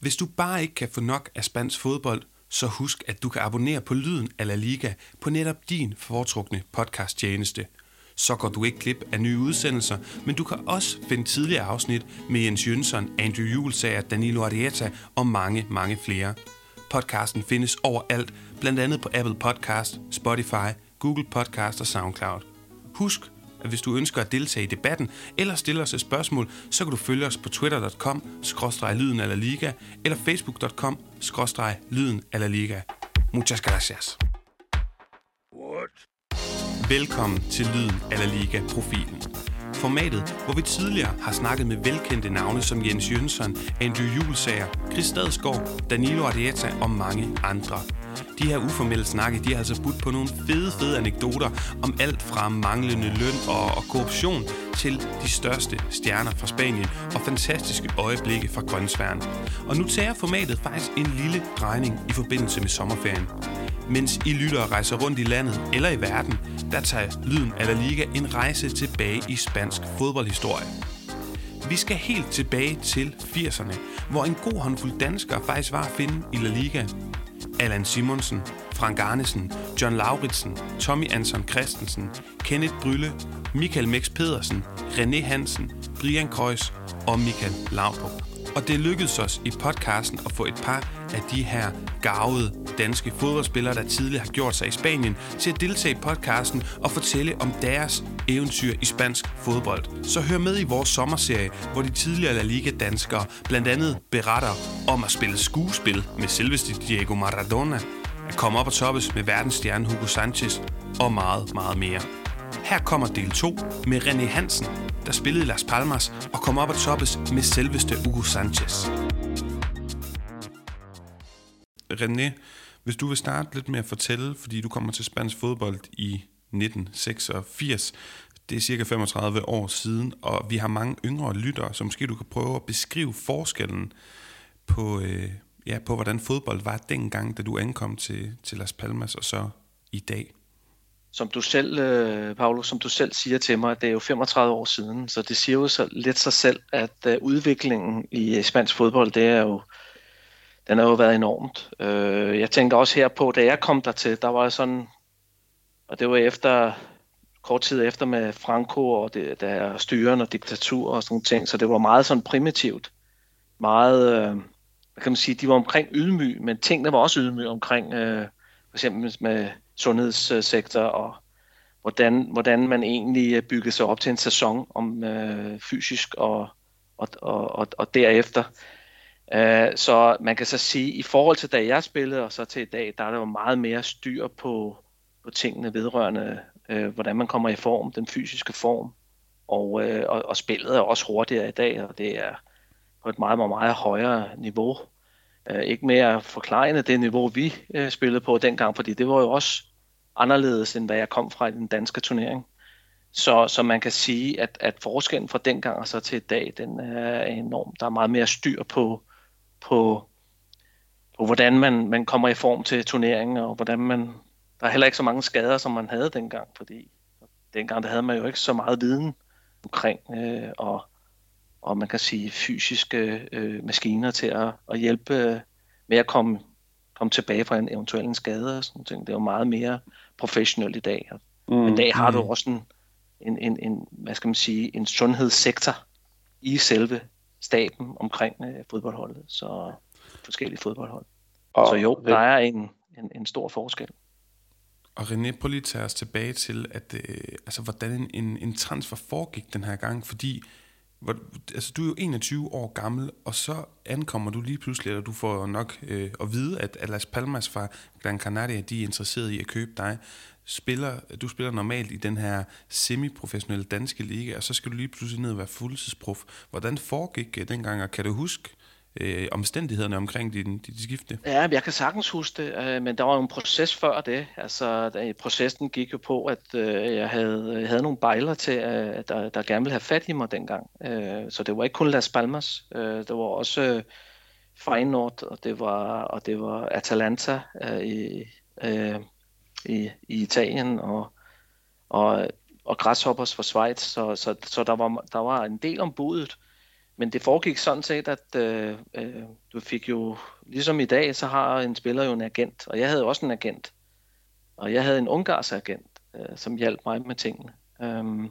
Hvis du bare ikke kan få nok af spansk fodbold, så husk, at du kan abonnere på Lyden af La Liga på netop din foretrukne podcasttjeneste. Så går du ikke glip af nye udsendelser, men du kan også finde tidligere afsnit med Jens Jønsson, Andrew Julesager, Danilo Arieta og mange, mange flere. Podcasten findes overalt, blandt andet på Apple Podcast, Spotify, Google Podcast og SoundCloud. Husk, at hvis du ønsker at deltage i debatten eller stille os et spørgsmål, så kan du følge os på twitter.com lyden eller liga eller facebook.com lyden eller liga. Muchas gracias. What? Velkommen til Lyden eller Liga profilen. Formatet, hvor vi tidligere har snakket med velkendte navne som Jens Jønsson, Andrew Julesager, Chris Stadsgaard, Danilo Arieta og mange andre. De her uformelle snakke, de har altså budt på nogle fede, fede anekdoter om alt fra manglende løn og, og korruption til de største stjerner fra Spanien og fantastiske øjeblikke fra grøntsværen. Og nu tager formatet faktisk en lille drejning i forbindelse med sommerferien. Mens I lytter og rejser rundt i landet eller i verden, der tager Lyden af La Liga en rejse tilbage i spansk fodboldhistorie. Vi skal helt tilbage til 80'erne, hvor en god håndfuld danskere faktisk var at finde i La Liga. Allan Simonsen, Frank Arnesen, John Lauritsen, Tommy Anson Christensen, Kenneth Brylle, Michael Mex Pedersen, René Hansen, Brian Kreuz og Michael Laudrup. Og det lykkedes os i podcasten at få et par af de her gavede danske fodboldspillere, der tidligere har gjort sig i Spanien, til at deltage i podcasten og fortælle om deres eventyr i spansk fodbold. Så hør med i vores sommerserie, hvor de tidligere La Liga-danskere blandt andet beretter om at spille skuespil med selveste Diego Maradona, at komme op og toppes med verdensstjerne Hugo Sanchez og meget, meget mere. Her kommer del 2 med René Hansen, der spillede Las Palmas og kom op og toppes med selveste Hugo Sanchez. René, hvis du vil starte lidt med at fortælle, fordi du kommer til spansk fodbold i 1986, det er cirka 35 år siden, og vi har mange yngre lyttere, så måske du kan prøve at beskrive forskellen på, øh, ja, på hvordan fodbold var dengang, da du ankom til, til Las Palmas, og så i dag. Som du selv, øh, Paolo, som du selv siger til mig, det er jo 35 år siden, så det siger jo så lidt sig selv, at øh, udviklingen i øh, spansk fodbold, det er jo den har jo været enormt. Øh, jeg tænker også her på, da jeg kom der til, der var sådan, og det var efter, kort tid efter med Franco og det der styren og diktatur og sådan ting, så det var meget sådan primitivt. Meget, øh, hvad kan man sige, de var omkring ydmyg, men tingene var også ydmyg omkring, øh, for eksempel med sundhedssektor og hvordan, hvordan man egentlig øh, byggede sig op til en sæson om øh, fysisk og, og, og, og, og derefter Øh, så man kan så sige, i forhold til da jeg spillede og så til i dag, der er der jo meget mere styr på, på tingene vedrørende, øh, hvordan man kommer i form, den fysiske form. Og, øh, og, og spillet er også hurtigere i dag, og det er på et meget, meget, meget højere niveau. Øh, ikke mere forklarende det niveau, vi øh, spillede på dengang, fordi det var jo også anderledes, end hvad jeg kom fra i den danske turnering. Så, så man kan sige, at, at forskellen fra dengang og så til i dag, den er enorm. Der er meget mere styr på, på, på hvordan man, man kommer i form til turneringen, og hvordan man... Der er heller ikke så mange skader, som man havde dengang, fordi dengang der havde man jo ikke så meget viden omkring, øh, og, og man kan sige fysiske øh, maskiner til at, at hjælpe øh, med at komme, komme tilbage fra en eventuel en skade og sådan ting. Det er jo meget mere professionelt i dag. Mm, I dag har mm. du også en, en, en, en, hvad skal man sige, en sundhedssektor i selve staben omkring øh, fodboldholdet, så forskellige fodboldhold. Og så jo, der er en, en, en stor forskel. Og René, prøv lige at tage os tilbage til, at, øh, altså, hvordan en, en transfer foregik den her gang, fordi hvor, altså, du er jo 21 år gammel, og så ankommer du lige pludselig, og du får nok øh, at vide, at, Las Palmas fra Gran Canaria, de er interesseret i at købe dig spiller, du spiller normalt i den her semiprofessionelle danske liga, og så skal du lige pludselig ned og være fuldtidsprof. Hvordan foregik det dengang, og kan du huske øh, omstændighederne omkring din, dit skifte? Ja, jeg kan sagtens huske det, øh, men der var jo en proces før det. Altså, der, processen gik jo på, at øh, jeg havde, jeg havde nogle bejler til, øh, der, der gerne ville have fat i mig dengang. Øh, så det var ikke kun Las Palmas, øh, det var også øh, Feyenoord, og det var, og det var Atalanta øh, i... Øh, i, i Italien og, og, og Grasshoppers fra Schweiz, så, så, så der, var, der var en del om budet men det foregik sådan set, at øh, øh, du fik jo, ligesom i dag, så har en spiller jo en agent, og jeg havde også en agent. Og jeg havde en ungarsk agent, øh, som hjalp mig med tingene. Øhm,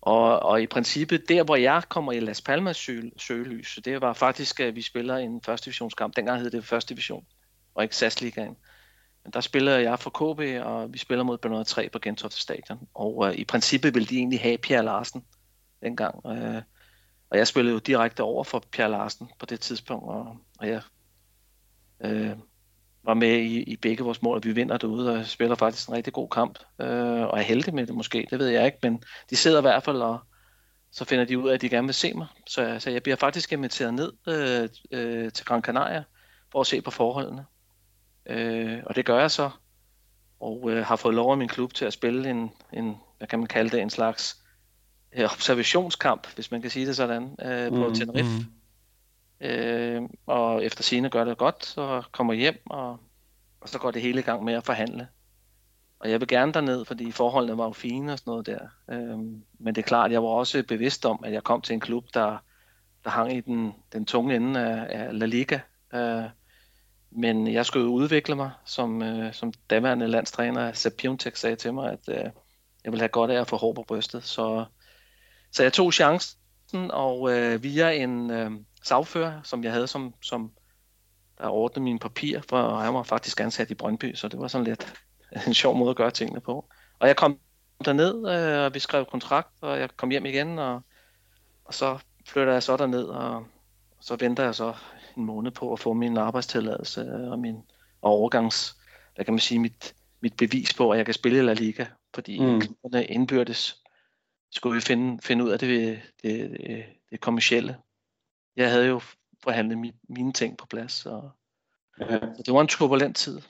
og, og i princippet, der hvor jeg kommer i Las Palmas sø, søgelys, det var faktisk, at vi spiller en første divisionskamp. Dengang hed det første division, og ikke SAS-ligaen. Men der spiller jeg for KB, og vi spiller mod Bernard 3 på Gentofte Stadion. Og øh, i princippet ville de egentlig have Pierre Larsen dengang. Øh, og jeg spillede jo direkte over for Pierre Larsen på det tidspunkt, og, og jeg øh, var med i, i begge vores mål, og vi vinder derude, og spiller faktisk en rigtig god kamp, øh, og er heldig med det måske, det ved jeg ikke, men de sidder i hvert fald, og så finder de ud af, at de gerne vil se mig. Så, så jeg bliver faktisk inviteret ned øh, øh, til Gran Canaria, for at se på forholdene. Øh, og det gør jeg så, og øh, har fået lov af min klub til at spille en, en hvad kan man kalde det, en slags øh, observationskamp, hvis man kan sige det sådan, øh, på mm, Tenerife. Mm. Øh, og efter sine gør det godt, så kommer hjem, og, og så går det hele i gang med at forhandle. Og jeg vil gerne derned, fordi forholdene var jo fine og sådan noget der. Øh, men det er klart, jeg var også bevidst om, at jeg kom til en klub, der, der hang i den, den tunge ende af, af La Liga. Øh, men jeg skulle udvikle mig, som, øh, som daværende landstræner Sepp Piontek sagde til mig, at øh, jeg ville have godt af at få hår på brystet. Så, så jeg tog chancen, og øh, via en øh, sagfører, som jeg havde som, som der ordnede mine papirer, for han var faktisk ansat i Brøndby, så det var sådan lidt en sjov måde at gøre tingene på. Og jeg kom derned, øh, og vi skrev kontrakt, og jeg kom hjem igen, og, og så flytter jeg så derned, og, og så venter jeg så en måned på at få min arbejdstilladelse og min og overgangs, hvad kan man sige, mit, mit bevis på, at jeg kan spille i La Liga, fordi mm. klubberne indbyrdes skulle vi finde, finde ud af det, det, det, det kommercielle. Jeg havde jo forhandlet mi, mine ting på plads, og ja. så det var en turbulent tid.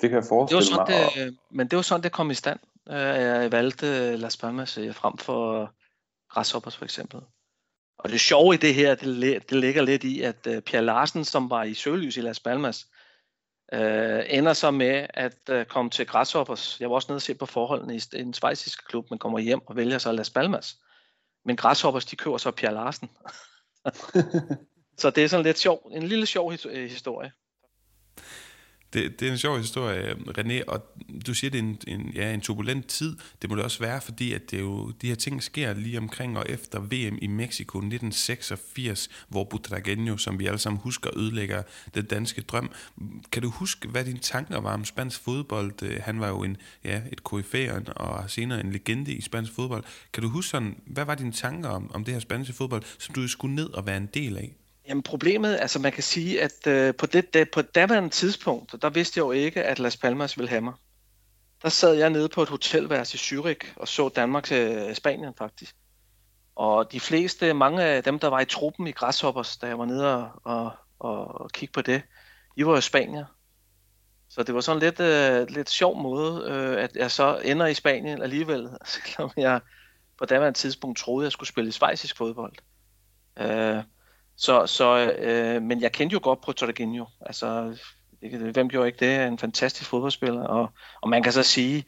Det kan jeg forestille det var sådan, mig. Det, men det var sådan, det kom i stand. Øh, jeg valgte Las Palmas øh, frem for Grasshoppers for eksempel. Og det sjove i det her, det, det ligger lidt i, at uh, Pierre Larsen, som var i Sølys i Las Palmas, uh, ender så med at uh, komme til Grasshoppers. Jeg var også nede og se på forholdene i en svejsisk klub, men kommer hjem og vælger så Las Palmas. Men Grasshoppers, de kører så Pierre Larsen. så det er sådan lidt sjov, en lille sjov historie. Det, det er en sjov historie, René, og du siger, det er en, en, ja, en turbulent tid. Det må det også være, fordi at det jo, de her ting sker lige omkring og efter VM i Mexico 1986, hvor Butragueño, som vi alle sammen husker, ødelægger den danske drøm. Kan du huske, hvad dine tanker var om spansk fodbold? Øh, han var jo en, ja, et koryfæren og senere en legende i spansk fodbold. Kan du huske sådan, hvad var dine tanker om, om det her spanske fodbold, som du skulle ned og være en del af? Jamen problemet, altså man kan sige, at øh, på, det, det, på daværende tidspunkt, der vidste jeg jo ikke, at Las Palmas ville have mig. Der sad jeg nede på et hotelværelse i Zürich og så Danmark til øh, Spanien faktisk. Og de fleste, mange af dem, der var i truppen i Grasshoppers, da jeg var nede og, og, og, og kigge på det, de var jo spanier. Så det var sådan lidt, øh, lidt sjov måde, øh, at jeg så ender i Spanien alligevel, selvom jeg på daværende tidspunkt troede, at jeg skulle spille i svejsisk fodbold. Øh, så, så øh, men jeg kendte jo godt Protorginho. Altså, hvem gjorde ikke det? En fantastisk fodboldspiller. Og, og man kan så sige,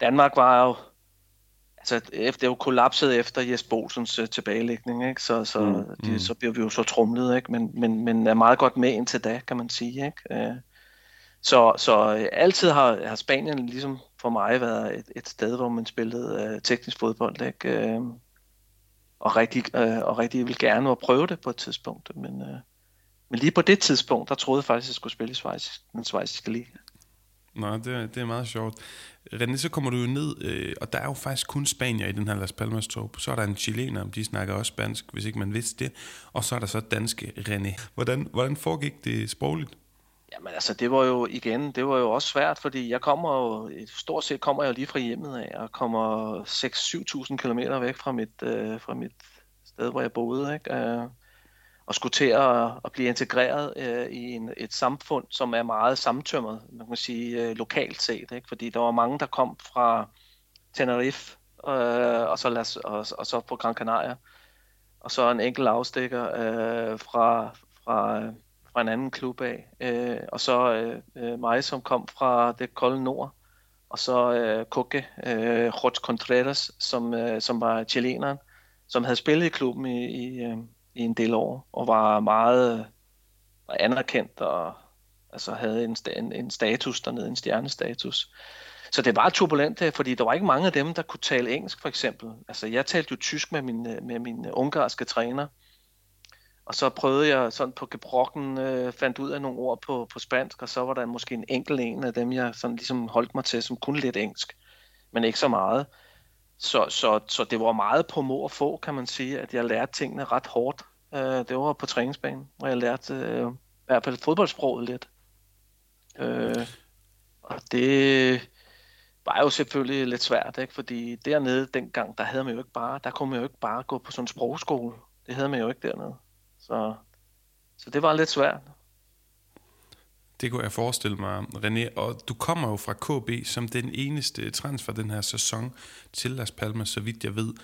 Danmark var jo altså, efter, det er jo kollapset efter Jes Bolsens uh, tilbagelægning, ikke? Så, så, mm, de, mm. så bliver vi jo så trumlet, ikke? Men, men, men er meget godt med indtil da, kan man sige. Ikke? Uh, så, så uh, altid har, har Spanien ligesom for mig været et, et sted, hvor man spillede uh, teknisk fodbold. Ikke? Uh, og rigtig, øh, og rigtig vil gerne at prøve det på et tidspunkt. Men, øh, men lige på det tidspunkt, der troede jeg faktisk, at jeg skulle spille i Schweiz, den svejsiske liga. Nå, det, er, det er meget sjovt. René, så kommer du jo ned, øh, og der er jo faktisk kun spanier i den her Las Palmas tog. Så er der en chilener, de snakker også spansk, hvis ikke man vidste det. Og så er der så danske René. Hvordan, hvordan foregik det sprogligt? Jamen altså, det var jo igen, det var jo også svært, fordi jeg kommer jo, stort set kommer jeg lige fra hjemmet af, og kommer 6-7.000 km væk fra mit, øh, fra mit sted, hvor jeg boede, ikke? Øh, og skulle til at, at blive integreret øh, i en, et samfund, som er meget samtømmet, man kan sige, øh, lokalt set, ikke? Fordi der var mange, der kom fra Tenerife, øh, og, så las, og, og så på Gran Canaria, og så en enkelt afstikker øh, fra, fra øh, fra en anden klub af. Øh, og så øh, øh, mig, som kom fra det kolde nord. Og så øh, Koke, øh, Jorge Contreras, som, øh, som var chileneren, som havde spillet i klubben i, i, øh, i en del år, og var meget var anerkendt og altså havde en, en, en status dernede, en stjernestatus. Så det var turbulent, øh, fordi der var ikke mange af dem, der kunne tale engelsk, for eksempel. Altså, jeg talte jo tysk med min, med min ungarske træner, og så prøvede jeg sådan på gebrokken, øh, fandt ud af nogle ord på, på spansk, og så var der måske en enkelt en af dem, jeg sådan ligesom holdt mig til, som kunne lidt engelsk, men ikke så meget. Så, så, så det var meget på må og få, kan man sige, at jeg lærte tingene ret hårdt. Øh, det var på træningsbanen, hvor jeg lærte øh, i hvert fald fodboldsproget lidt. Øh, og det var jo selvfølgelig lidt svært, ikke? fordi dernede dengang, der havde man jo ikke bare, der kunne man jo ikke bare gå på sådan en sprogskole. Det havde man jo ikke dernede. Så, så det var lidt svært. Det kunne jeg forestille mig, René. Og du kommer jo fra KB som den eneste transfer den her sæson til Las Palmas, så vidt jeg ved.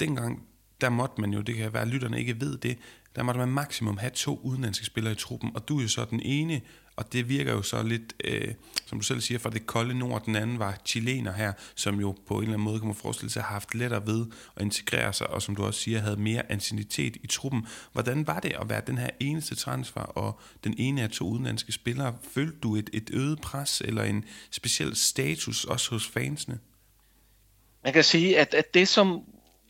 Dengang, der måtte man jo, det kan være, at lytterne ikke ved det, der måtte man maksimum have to udenlandske spillere i truppen, og du er jo så den ene, og det virker jo så lidt, øh, som du selv siger, fra det kolde nord, den anden var chilener her, som jo på en eller anden måde kan man forestille sig har haft lettere ved at integrere sig, og som du også siger, havde mere ancienitet i truppen. Hvordan var det at være den her eneste transfer, og den ene af to udenlandske spillere? Følte du et, et øget pres, eller en speciel status også hos fansene? Man kan sige, at, at det, som,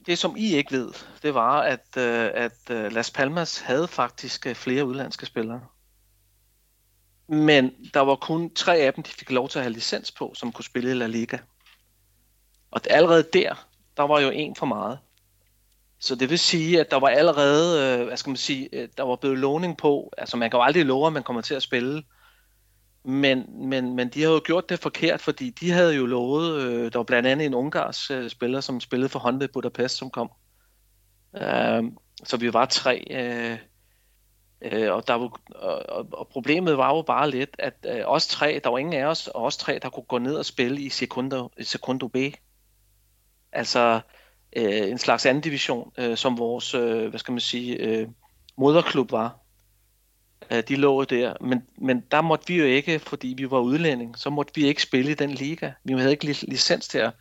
det, som I ikke ved, det var, at, øh, at øh, Las Palmas havde faktisk øh, flere udlandske spillere. Men der var kun tre af dem, de fik lov til at have licens på, som kunne spille i La Liga. Og allerede der, der var jo en for meget. Så det vil sige, at der var allerede, øh, hvad skal man sige, øh, der var blevet lovning på, altså man kan jo aldrig love, at man kommer til at spille, men, men, men de har jo gjort det forkert, fordi de havde jo lovet, øh, der var blandt andet en ungars øh, spiller, som spillede for Honda Budapest, som kom. Øh, så vi var tre. Øh, øh, og, der var, og, og problemet var jo bare lidt, at øh, os tre, der var ingen af os, og os tre, der kunne gå ned og spille i Secundo, Secundo B. Altså øh, en slags anden division, øh, som vores, øh, hvad skal man sige, øh, moderklub var øh, de lå der. Men, men der måtte vi jo ikke, fordi vi var udlænding, så måtte vi ikke spille i den liga. Vi havde ikke licens til at,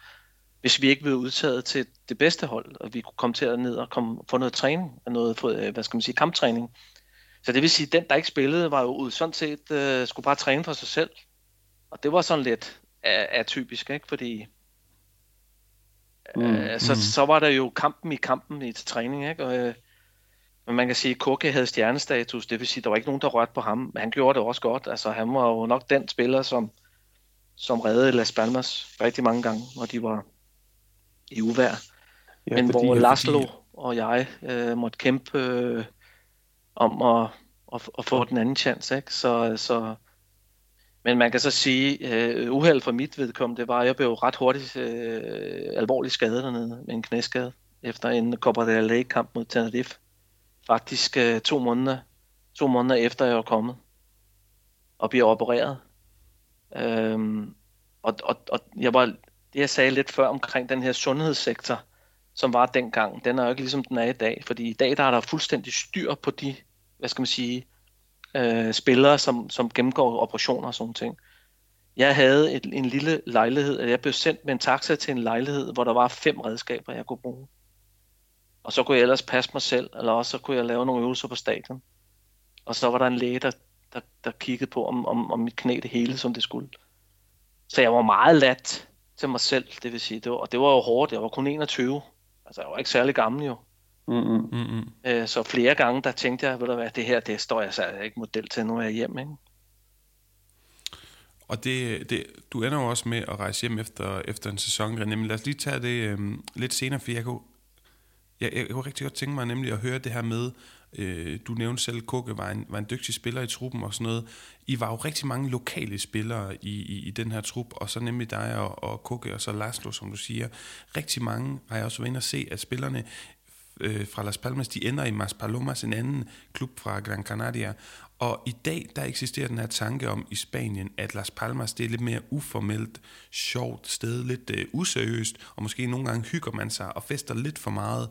hvis vi ikke blev udtaget til det bedste hold, og vi kunne komme til at ned og komme, få noget træning, noget, øh, hvad skal man sige, kamptræning. Så det vil sige, at den, der ikke spillede, var jo sådan set, uh, skulle bare træne for sig selv. Og det var sådan lidt atypisk, ikke? Fordi mm, uh, så, mm. så var der jo kampen i kampen i træning, ikke? Og, uh, men man kan sige, at Koke havde stjernestatus, det vil sige, at der var ikke nogen, der rørte på ham, men han gjorde det også godt. Altså, han var jo nok den spiller, som, som reddede Las Palmas rigtig mange gange, når de var i uvær. Ja, men hvor Laszlo fordi... og jeg øh, måtte kæmpe øh, om at, at, at få den anden chance. Ikke? Så, så, men man kan så sige, øh, uheld for mit vedkommende, det var, at jeg blev ret hurtigt øh, alvorligt skadet dernede med en knæskade efter en Copa del Rey kamp mod Tenerife faktisk øh, to måneder, to måneder efter jeg var kommet og bliver opereret. Øhm, og, og, og jeg var, det jeg sagde lidt før omkring den her sundhedssektor, som var dengang, den er jo ikke ligesom den er i dag, fordi i dag der er der fuldstændig styr på de, hvad skal man sige, øh, spillere, som, som gennemgår operationer og sådan ting. Jeg havde et, en lille lejlighed, jeg blev sendt med en taxa til en lejlighed, hvor der var fem redskaber, jeg kunne bruge. Og så kunne jeg ellers passe mig selv, eller også så kunne jeg lave nogle øvelser på stadion. Og så var der en læge, der, der, der kiggede på, om, om, om mit knæ det hele, som det skulle. Så jeg var meget lat til mig selv, det vil sige. Det var, og det var jo hårdt, jeg var kun 21. Altså, jeg var ikke særlig gammel jo. Mm-hmm. Mm-hmm. Øh, så flere gange, der tænkte jeg, ved du hvad, det her, det står jeg så ikke model til, nu er jeg hjemme, ikke? Og det, det, du ender jo også med at rejse hjem efter, efter en sæson, René, men lad os lige tage det øhm, lidt senere, for jeg kunne jeg, jeg kunne rigtig godt tænke mig nemlig at høre det her med, øh, du nævnte selv, at Kukke var en, var en dygtig spiller i truppen og sådan noget. I var jo rigtig mange lokale spillere i, i, i den her trup, og så nemlig dig og, og Kukke og så Laszlo, som du siger. Rigtig mange har jeg også været inde at se, at spillerne øh, fra Las Palmas, de ender i Mas Palomas, en anden klub fra Gran Canaria. Og i dag, der eksisterer den her tanke om i Spanien, at Las Palmas, det er lidt mere uformelt, sjovt sted, lidt øh, useriøst, og måske nogle gange hygger man sig og fester lidt for meget,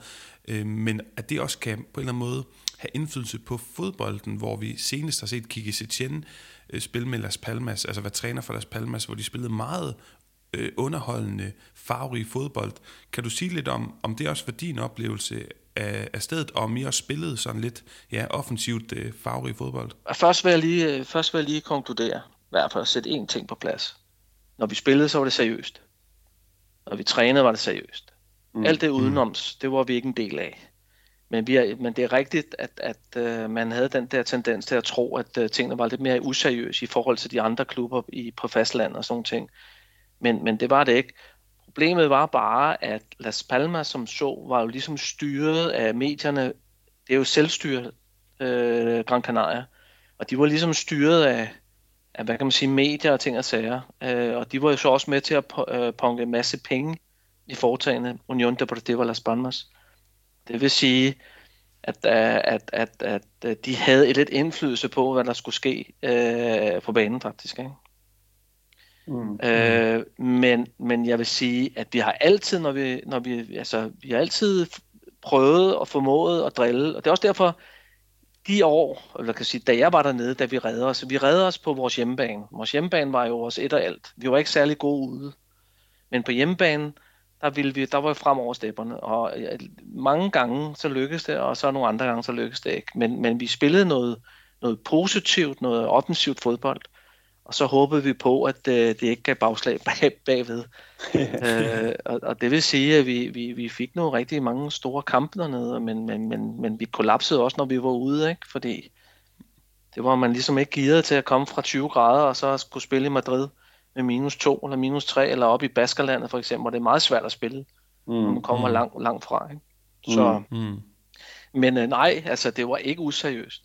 øh, men at det også kan på en eller anden måde have indflydelse på fodbolden, hvor vi senest har set Kiki Setien øh, spille med Las Palmas, altså være træner for Las Palmas, hvor de spillede meget øh, underholdende, farverig fodbold. Kan du sige lidt om, om det også var din oplevelse af, af stedet, og om I også spillede sådan lidt ja, offensivt øh, farverig fodbold? Først vil, jeg lige, først vil jeg lige konkludere, i hvert fald at sætte én ting på plads. Når vi spillede, så var det seriøst. Når vi trænede, var det seriøst. Mm. Alt det udenoms, det var vi ikke en del af. Men, vi er, men det er rigtigt, at, at uh, man havde den der tendens til at tro, at uh, tingene var lidt mere useriøse i forhold til de andre klubber i, på fastlandet og sådan ting. Men, men det var det ikke. Problemet var bare, at Las Palmas som så var jo ligesom styret af medierne. Det er jo selvstyret, øh, Gran Canaria. Og de var ligesom styret af, af hvad kan man sige, medier og ting og sager. Øh, og de var jo så også med til at uh, punke en masse penge i foretagende Union Deportiva Las Palmas. Det vil sige, at, øh, at, at, at, at de havde et lidt indflydelse på, hvad der skulle ske øh, på banen faktisk. Ikke? Mm. Øh, men, men jeg vil sige, at vi har altid, når vi, når vi, altså, vi har altid prøvet og formået at drille, og det er også derfor, de år, eller kan sige, da jeg var dernede, da vi redder os, vi redder os på vores hjemmebane. Vores hjemmebane var jo vores et og alt. Vi var ikke særlig gode ude. Men på hjemmebanen, der, ville vi, der var vi frem over stepperne, og mange gange så lykkedes det, og så nogle andre gange så lykkedes det ikke. Men, men vi spillede noget, noget positivt, noget offensivt fodbold, og så håbede vi på, at øh, det ikke gav bagslag bag, bagved. øh, og, og det vil sige, at vi, vi, vi fik nogle rigtig mange store kampe dernede, men, men, men, men vi kollapsede også, når vi var ude, ikke? fordi det var man ligesom ikke givet til at komme fra 20 grader, og så skulle spille i Madrid med minus 2 eller minus 3, eller op i Baskerlandet for eksempel, og det er meget svært at spille, mm. når man kommer mm. langt, langt fra. Ikke? Så, mm. mm. Men øh, nej, altså det var ikke useriøst.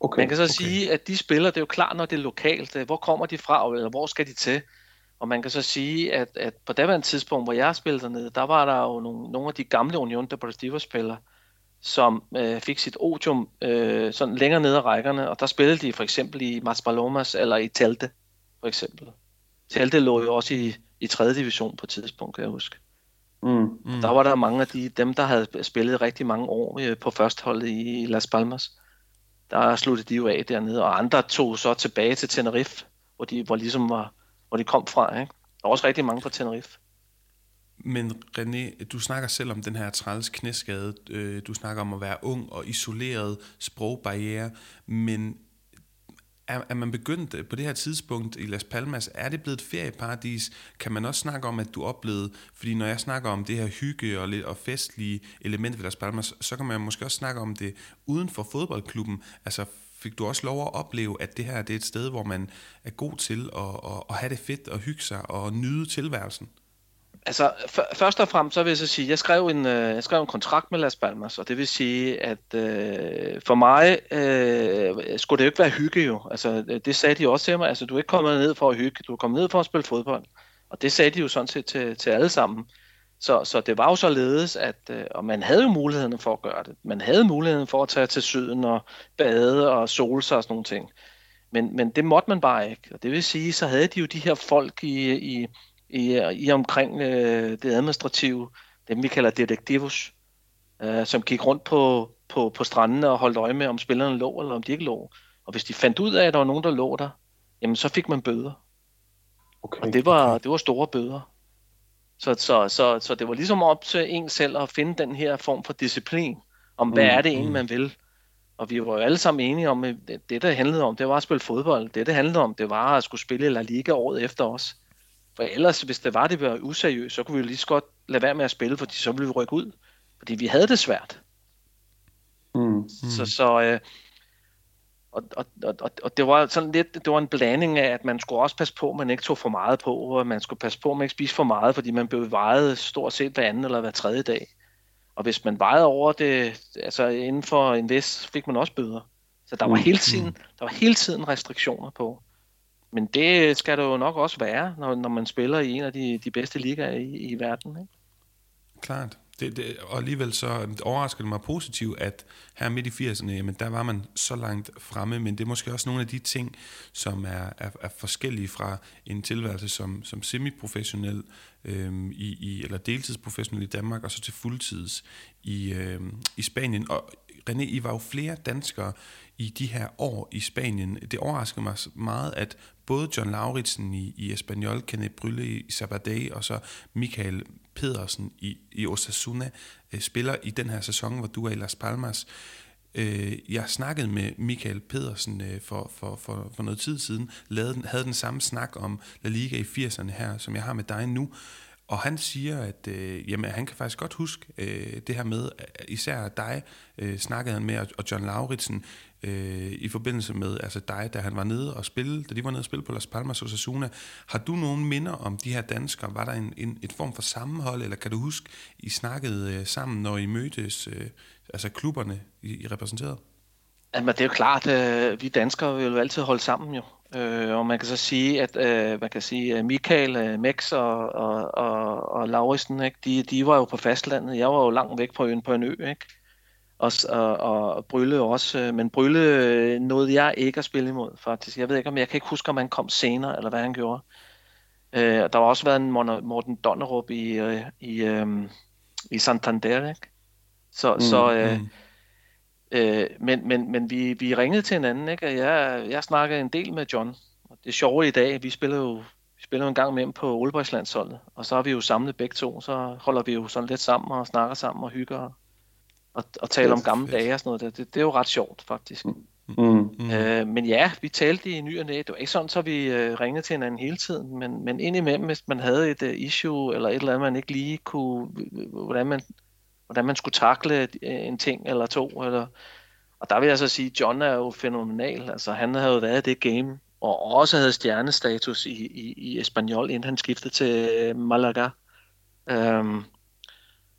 Okay, man kan så okay. sige, at de spiller, det er jo klart, når det er lokalt. Øh, hvor kommer de fra, eller hvor skal de til? Og man kan så sige, at, at på daværende tidspunkt, hvor jeg spillede dernede, der var der jo nogle, nogle af de gamle Union Deportivo-spillere, som øh, fik sit odium øh, sådan længere ned ad rækkerne, og der spillede de for eksempel i Mas Palomas eller i Telte, for eksempel. Telte lå jo også i, i 3. division på et tidspunkt, kan jeg huske. Mm. Mm. Der var der mange af de, dem, der havde spillet rigtig mange år øh, på førsteholdet i Las Palmas. Der sluttede de jo af dernede, og andre tog så tilbage til Tenerife, hvor de, hvor ligesom var, hvor de kom fra. Ikke? Der var også rigtig mange fra Tenerife. Men René, du snakker selv om den her træls knæskade. Øh, du snakker om at være ung og isoleret, sprogbarriere. Men er, er man begyndt øh, på det her tidspunkt i Las Palmas, er det blevet et ferieparadis? Kan man også snakke om, at du oplevede, fordi når jeg snakker om det her hygge og, lidt, og festlige element ved Las Palmas, så kan man måske også snakke om det uden for fodboldklubben. Altså fik du også lov at opleve, at det her det er et sted, hvor man er god til at, at, at have det fedt og hygge sig og nyde tilværelsen? Altså, først og fremmest så vil jeg så sige, at jeg skrev en, øh, jeg skrev en kontrakt med Las Palmas, og det vil sige, at øh, for mig øh, skulle det jo ikke være hygge jo. Altså, øh, det sagde de også til mig. Altså, du er ikke kommet ned for at hygge, du er kommet ned for at spille fodbold. Og det sagde de jo sådan set til, til alle sammen. Så, så det var jo således, at øh, og man havde jo muligheden for at gøre det. Man havde muligheden for at tage til syden og bade og sole sig og sådan nogle ting. Men, men det måtte man bare ikke. Og det vil sige, så havde de jo de her folk i, i i, i omkring øh, det administrative, dem vi kalder detektivus, øh, som gik rundt på, på, på strandene og holdt øje med, om spillerne lå eller om de ikke lå. Og hvis de fandt ud af, at der var nogen, der lå der, jamen så fik man bøder. Okay. Og det var, det var store bøder. Så, så, så, så det var ligesom op til en selv at finde den her form for disciplin, om hvad mm, er det egentlig, mm. man vil. Og vi var jo alle sammen enige om, at det, det der handlede om, det var at spille fodbold. Det, det handlede om, det var at skulle spille La Liga året efter os. For ellers, hvis det var, det var useriøst, så kunne vi jo lige så godt lade være med at spille, fordi så ville vi rykke ud. Fordi vi havde det svært. Mm. Så, så øh, og, og, og, og det var sådan lidt, det var en blanding af, at man skulle også passe på, at man ikke tog for meget på, og man skulle passe på, at man ikke spiste for meget, fordi man blev vejet stort set hver anden eller hver tredje dag. Og hvis man vejede over det, altså inden for en vis, fik man også bøder. Så der var mm. hele tiden, der var hele tiden restriktioner på. Men det skal det jo nok også være, når, når man spiller i en af de, de bedste ligaer i, i verden. Ikke? Klart. Det, det, og alligevel så overrasker det mig positivt, at her midt i 80'erne, jamen der var man så langt fremme, men det er måske også nogle af de ting, som er, er, er forskellige fra en tilværelse som, som semiprofessionel øhm, i, i, eller deltidsprofessionel i Danmark, og så til fuldtids i, øhm, i Spanien. Og René, I var jo flere danskere i de her år i Spanien. Det overrasker mig meget, at både John Lauritsen i, i Espanyol, Kenneth Brylle i Sabadell og så Michael Pedersen i, i Osasuna øh, spiller i den her sæson, hvor du er i Las Palmas. Øh, jeg snakkede med Michael Pedersen øh, for, for, for, for noget tid siden, lavede, havde den samme snak om La Liga i 80'erne her, som jeg har med dig nu. Og han siger, at øh, jamen, han kan faktisk godt huske øh, det her med, især dig øh, snakkede han med, og John Lauritsen, øh, i forbindelse med altså dig, da han var nede og spille, da de var nede og spille på Las Palmas og Sasuna. Har du nogle minder om de her danskere? Var der en, en et form for sammenhold, eller kan du huske, I snakkede øh, sammen, når I mødtes, øh, altså klubberne, I, I repræsenterede? Jamen, det er jo klart, øh, vi danskere vil jo altid holde sammen jo. Øh, og man kan så sige, at øh, man kan sige, øh, Michael, øh, Mex og, og, og, og Lauritsen, ikke, de, de var jo på fastlandet. Jeg var jo langt væk på øen på en ø, ikke? Og, og, og Brylle også. Øh, men Brylle øh, nåede jeg ikke at spille imod, faktisk. Jeg ved ikke, om jeg kan ikke huske, om han kom senere, eller hvad han gjorde. Øh, der har også været en Morten Donnerup i, øh, i, øh, i Santander, ikke? Så, mm, så øh, mm Øh, men men, men vi, vi ringede til hinanden, ikke? og jeg, jeg snakkede en del med John. Og det sjove i dag, vi spiller jo vi spiller jo en gang med ham på Olbergslandsholdet, og så har vi jo samlet begge to, så holder vi jo sådan lidt sammen og snakker sammen og hygger og, og taler om gamle dage og sådan noget. Det, det, det er jo ret sjovt, faktisk. Mm. Mm. Øh, men ja, vi talte i ny og næ. Det var ikke sådan, så vi øh, ringede til hinanden hele tiden, men, men indimellem, hvis man havde et uh, issue, eller et eller andet, man ikke lige kunne, hvordan man hvordan man skulle takle øh, en ting eller to. Eller, og der vil jeg så sige, at John er jo fænomenal. Altså, han havde jo været i det game, og også havde stjernestatus i, i, i Espanyol, inden han skiftede til øh, Malaga. Um,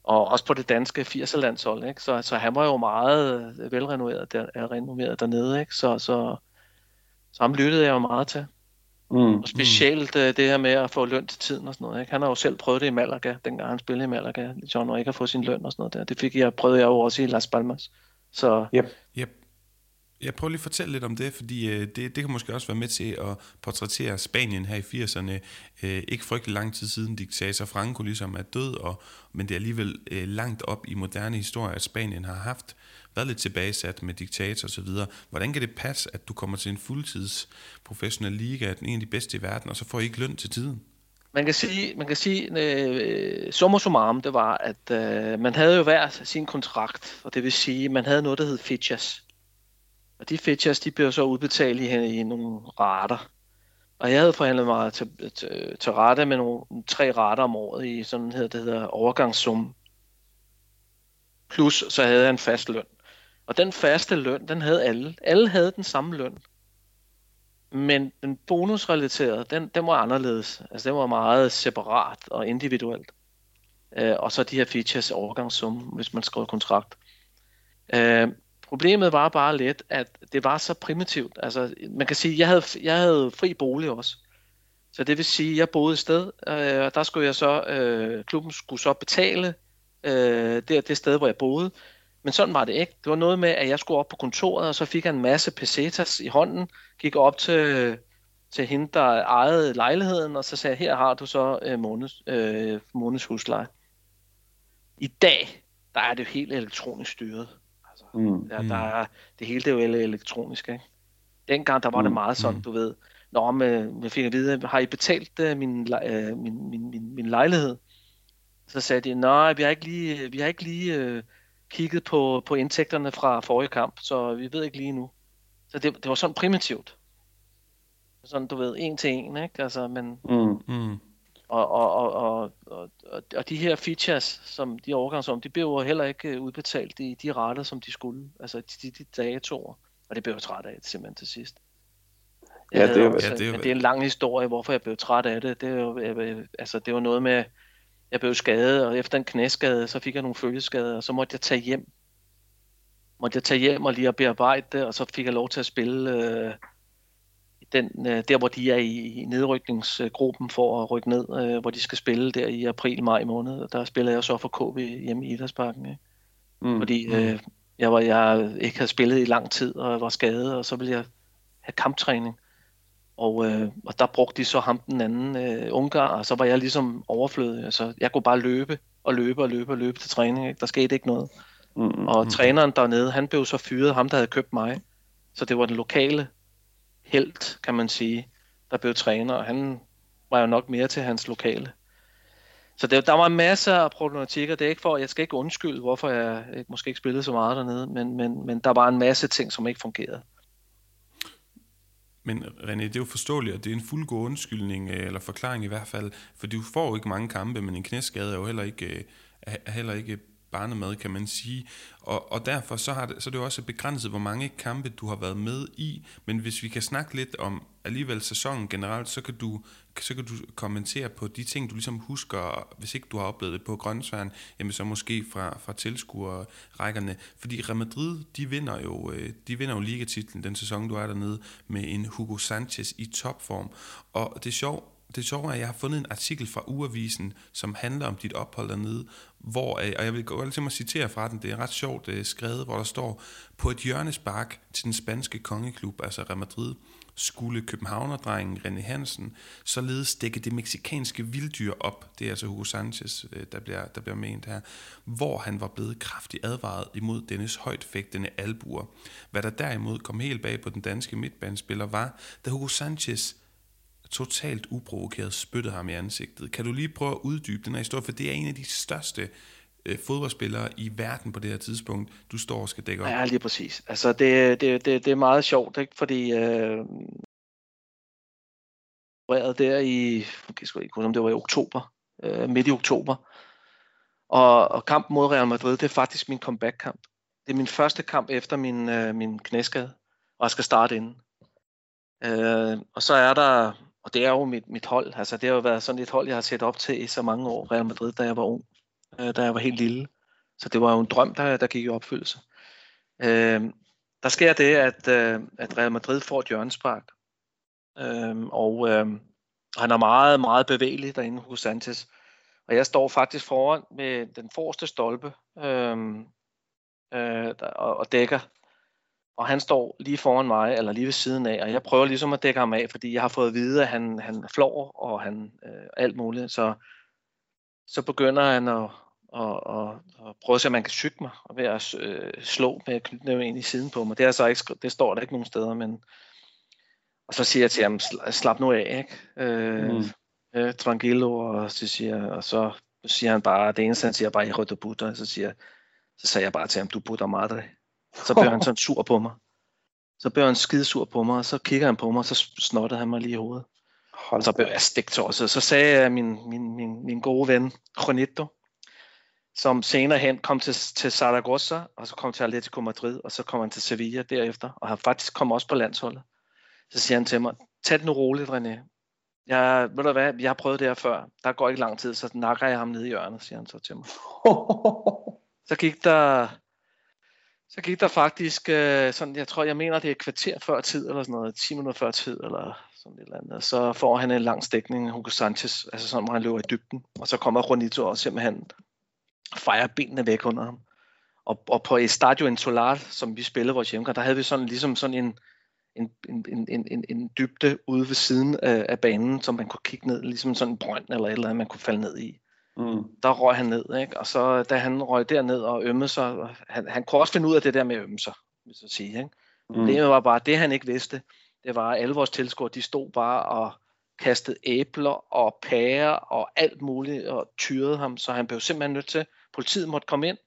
og også på det danske 80'er-landshold. Ikke? Så, så han var jo meget øh, velrenommeret der, renommeret dernede. Ikke? Så, så, så ham lyttede jeg jo meget til. Mm. Og specielt mm. det her med at få løn til tiden og sådan noget. Ikke? Han har jo selv prøvet det i Malaga, dengang han spillede i Malaga, John, og ikke at få sin løn og sådan noget der. Det fik jeg, prøvede jeg jo også i Las Palmas. Så... Yep. Yep. Jeg prøver lige at fortælle lidt om det, fordi øh, det, det kan måske også være med til at portrættere Spanien her i 80'erne. Øh, ikke frygtelig lang tid siden diktator Franco ligesom er død, og, men det er alligevel øh, langt op i moderne historie, at Spanien har haft været lidt tilbagesat med diktator og så videre. Hvordan kan det passe, at du kommer til en fuldtids professionel liga, den en af de bedste i verden, og så får I ikke løn til tiden? Man kan sige, man kan sige øh, summa summarum, det var, at øh, man havde jo hver sin kontrakt, og det vil sige, man havde noget, der hed features. Og de features, de blev så udbetalt i, i nogle rater. Og jeg havde forhandlet mig til, til, til rette med nogle tre rater om året i sådan hedder, det hedder overgangssum. Plus så havde jeg en fast løn. Og den faste løn, den havde alle. Alle havde den samme løn. Men den bonusrelaterede, den, den var anderledes. Altså den var meget separat og individuelt. Øh, og så de her features overgangssum, hvis man skrev kontrakt. Øh, problemet var bare lidt, at det var så primitivt. Altså man kan sige, jeg havde, jeg havde fri bolig også. Så det vil sige, at jeg boede et sted, øh, og der skulle jeg så, øh, klubben skulle så betale øh, det, det sted, hvor jeg boede. Men sådan var det ikke. Det var noget med, at jeg skulle op på kontoret, og så fik jeg en masse pesetas i hånden, gik op til, til hende, der ejede lejligheden, og så sagde her har du så øh, måneds, øh, måneds husleje. I dag, der er det jo helt elektronisk styret. Mm. der, der er, det hele det er jo elektronisk, ikke? Dengang, der var mm. det meget sådan, mm. du ved, Nå, men jeg fik at vide, har I betalt uh, min, uh, min, min, min, min lejlighed? Så sagde de, nej, vi har ikke lige, vi har ikke lige uh, kigget på, på indtægterne fra forrige kamp, så vi ved ikke lige nu. Så det, det var sådan primitivt. Sådan, du ved, en til en, ikke? Altså, men... Mm. Mm. Og, og, og, og, og, og de her features, som de overgangsom, de blev jo heller ikke udbetalt i de retter, som de skulle. Altså de, de dagatorer. Og det blev jeg træt af simpelthen til sidst. ja, det, er, også, ja, det, er, men det er en lang historie, hvorfor jeg blev træt af det. Det er jo, altså, det var noget med, jeg blev skadet, og efter en knæskade, så fik jeg nogle følgeskader, og så måtte jeg tage hjem. Måtte jeg tage hjem og lige at bearbejde det, og så fik jeg lov til at spille øh, den, øh, der, hvor de er i, i nedrykningsgruppen for at rykke ned, øh, hvor de skal spille der i april-maj måned. Der spiller jeg så for KB hjemme i Idrætsparken. Ikke? Mm. Fordi mm. øh, jeg, var, jeg ikke havde spillet i lang tid, og jeg var skadet, og så ville jeg have kamptræning. Og, øh, og der brugte de så ham den anden øh, ungar, og så var jeg ligesom overflødig. Altså, jeg kunne bare løbe og løbe og løbe og løbe til træning. Ikke? Der skete ikke noget. Mm, og mm. træneren dernede, han blev så fyret, ham der havde købt mig. Så det var den lokale helt, kan man sige, der blev træner, og han var jo nok mere til hans lokale. Så det, der var masser af problematikker. Det er ikke for, jeg skal ikke undskylde, hvorfor jeg måske ikke spillede så meget dernede, men, men, men der var en masse ting, som ikke fungerede. Men René, det er jo forståeligt, og det er en fuldgod undskyldning, øh, eller forklaring i hvert fald, for du får jo ikke mange kampe, men en knæskade er jo heller ikke, øh, er heller ikke barnemad, kan man sige. Og, og derfor så, har det, så er det jo også begrænset, hvor mange kampe du har været med i. Men hvis vi kan snakke lidt om alligevel sæsonen generelt, så kan du, så kan du kommentere på de ting, du ligesom husker, hvis ikke du har oplevet det på Grøntsværen, jamen så måske fra, fra tilskuerrækkerne. Fordi Real Madrid, de vinder jo, øh, de vinder jo ligatitlen den sæson, du er dernede, med en Hugo Sanchez i topform. Og det er sjovt, det sjove er, at jeg har fundet en artikel fra Uavisen, som handler om dit ophold dernede, hvor, øh, og jeg vil gå til at citere fra den, det er ret sjovt det er skrevet, hvor der står, på et hjørnespark til den spanske kongeklub, altså Real Madrid, skulle københavnerdrengen René Hansen således dække det meksikanske vilddyr op, det er altså Hugo Sanchez, øh, der bliver, der bliver ment her, hvor han var blevet kraftigt advaret imod dennes højtfægtende albuer. Hvad der derimod kom helt bag på den danske midtbanespiller var, da Hugo Sanchez totalt uprovokeret spyttede ham i ansigtet. Kan du lige prøve at uddybe den her historie, for det er en af de største øh, fodboldspillere i verden på det her tidspunkt, du står og skal dække op. Ja, lige præcis. Altså, det, det, det, det er meget sjovt, ikke? fordi øh, der i, jeg skal ikke om det var i oktober, øh, midt i oktober, og, og kampen mod Real Madrid, det er faktisk min comeback-kamp. Det er min første kamp efter min, øh, min knæskade, og jeg skal starte inden. Øh, og så er der og det er jo mit, mit hold. Altså, det har jo været sådan et hold, jeg har set op til i så mange år, Real Madrid, da jeg var ung, øh, da jeg var helt lille. Så det var jo en drøm, der, der gik i opfyldelse. Øh, der sker det, at, øh, at Real Madrid får et hjørnespark. Øh, og øh, han er meget, meget bevægelig derinde hos Sanchez. Og jeg står faktisk foran med den forreste stolpe øh, øh, og, og dækker og han står lige foran mig, eller lige ved siden af, og jeg prøver ligesom at dække ham af, fordi jeg har fået at vide, at han, han flår, og han øh, alt muligt, så, så begynder han at, at, at, at prøve at se, om man kan syge mig, og ved at øh, slå med knytnæven ind i siden på mig. Det, er så ikke, det står der ikke nogen steder, men og så siger jeg til ham, slap nu af, ikke? Øh, mm. øh, tranquilo, og så siger, og så siger han bare, det eneste han siger bare, jeg rødder butter, så siger så sagde jeg bare til ham, du putter madre. Så blev han sådan sur på mig. Så blev han skidesur på mig, og så kigger han på mig, og så snottede han mig lige i hovedet. Hold så blev jeg stegt Så, så sagde jeg min, min, min, min gode ven, Juanito, som senere hen kom til, til Zaragoza, og så kom til Atletico Madrid, og så kom han til Sevilla derefter, og han faktisk kom også på landsholdet. Så siger han til mig, tag det nu roligt, René. Jeg, ved du hvad, jeg har prøvet det her før. Der går ikke lang tid, så nakker jeg ham ned i hjørnet, siger han så til mig. så gik der så gik der faktisk øh, sådan, jeg tror, jeg mener, det er et kvarter før tid, eller sådan noget, 10 minutter før tid, eller sådan et eller andet. Så får han en lang stikning, Hugo Sanchez, altså sådan, hvor han løber i dybden. Og så kommer Juanito og simpelthen fejrer benene væk under ham. Og, og på Estadio Insular, som vi spillede vores hjemmekamp, der havde vi sådan ligesom sådan en, en, en, en, en, en dybde ude ved siden af, af banen, som man kunne kigge ned, ligesom sådan en brønd eller et eller andet, man kunne falde ned i. Mm. Der røg han ned, ikke? og så da han røg derned og ømmede sig, han, han kunne også finde ud af det der med at ømme sig, hvis jeg sige. Ikke? Mm. Problemet var bare, det han ikke vidste, det var, at alle vores tilskuere, de stod bare og kastede æbler og pærer og alt muligt og tyrede ham, så han blev simpelthen nødt til, politiet måtte komme ind,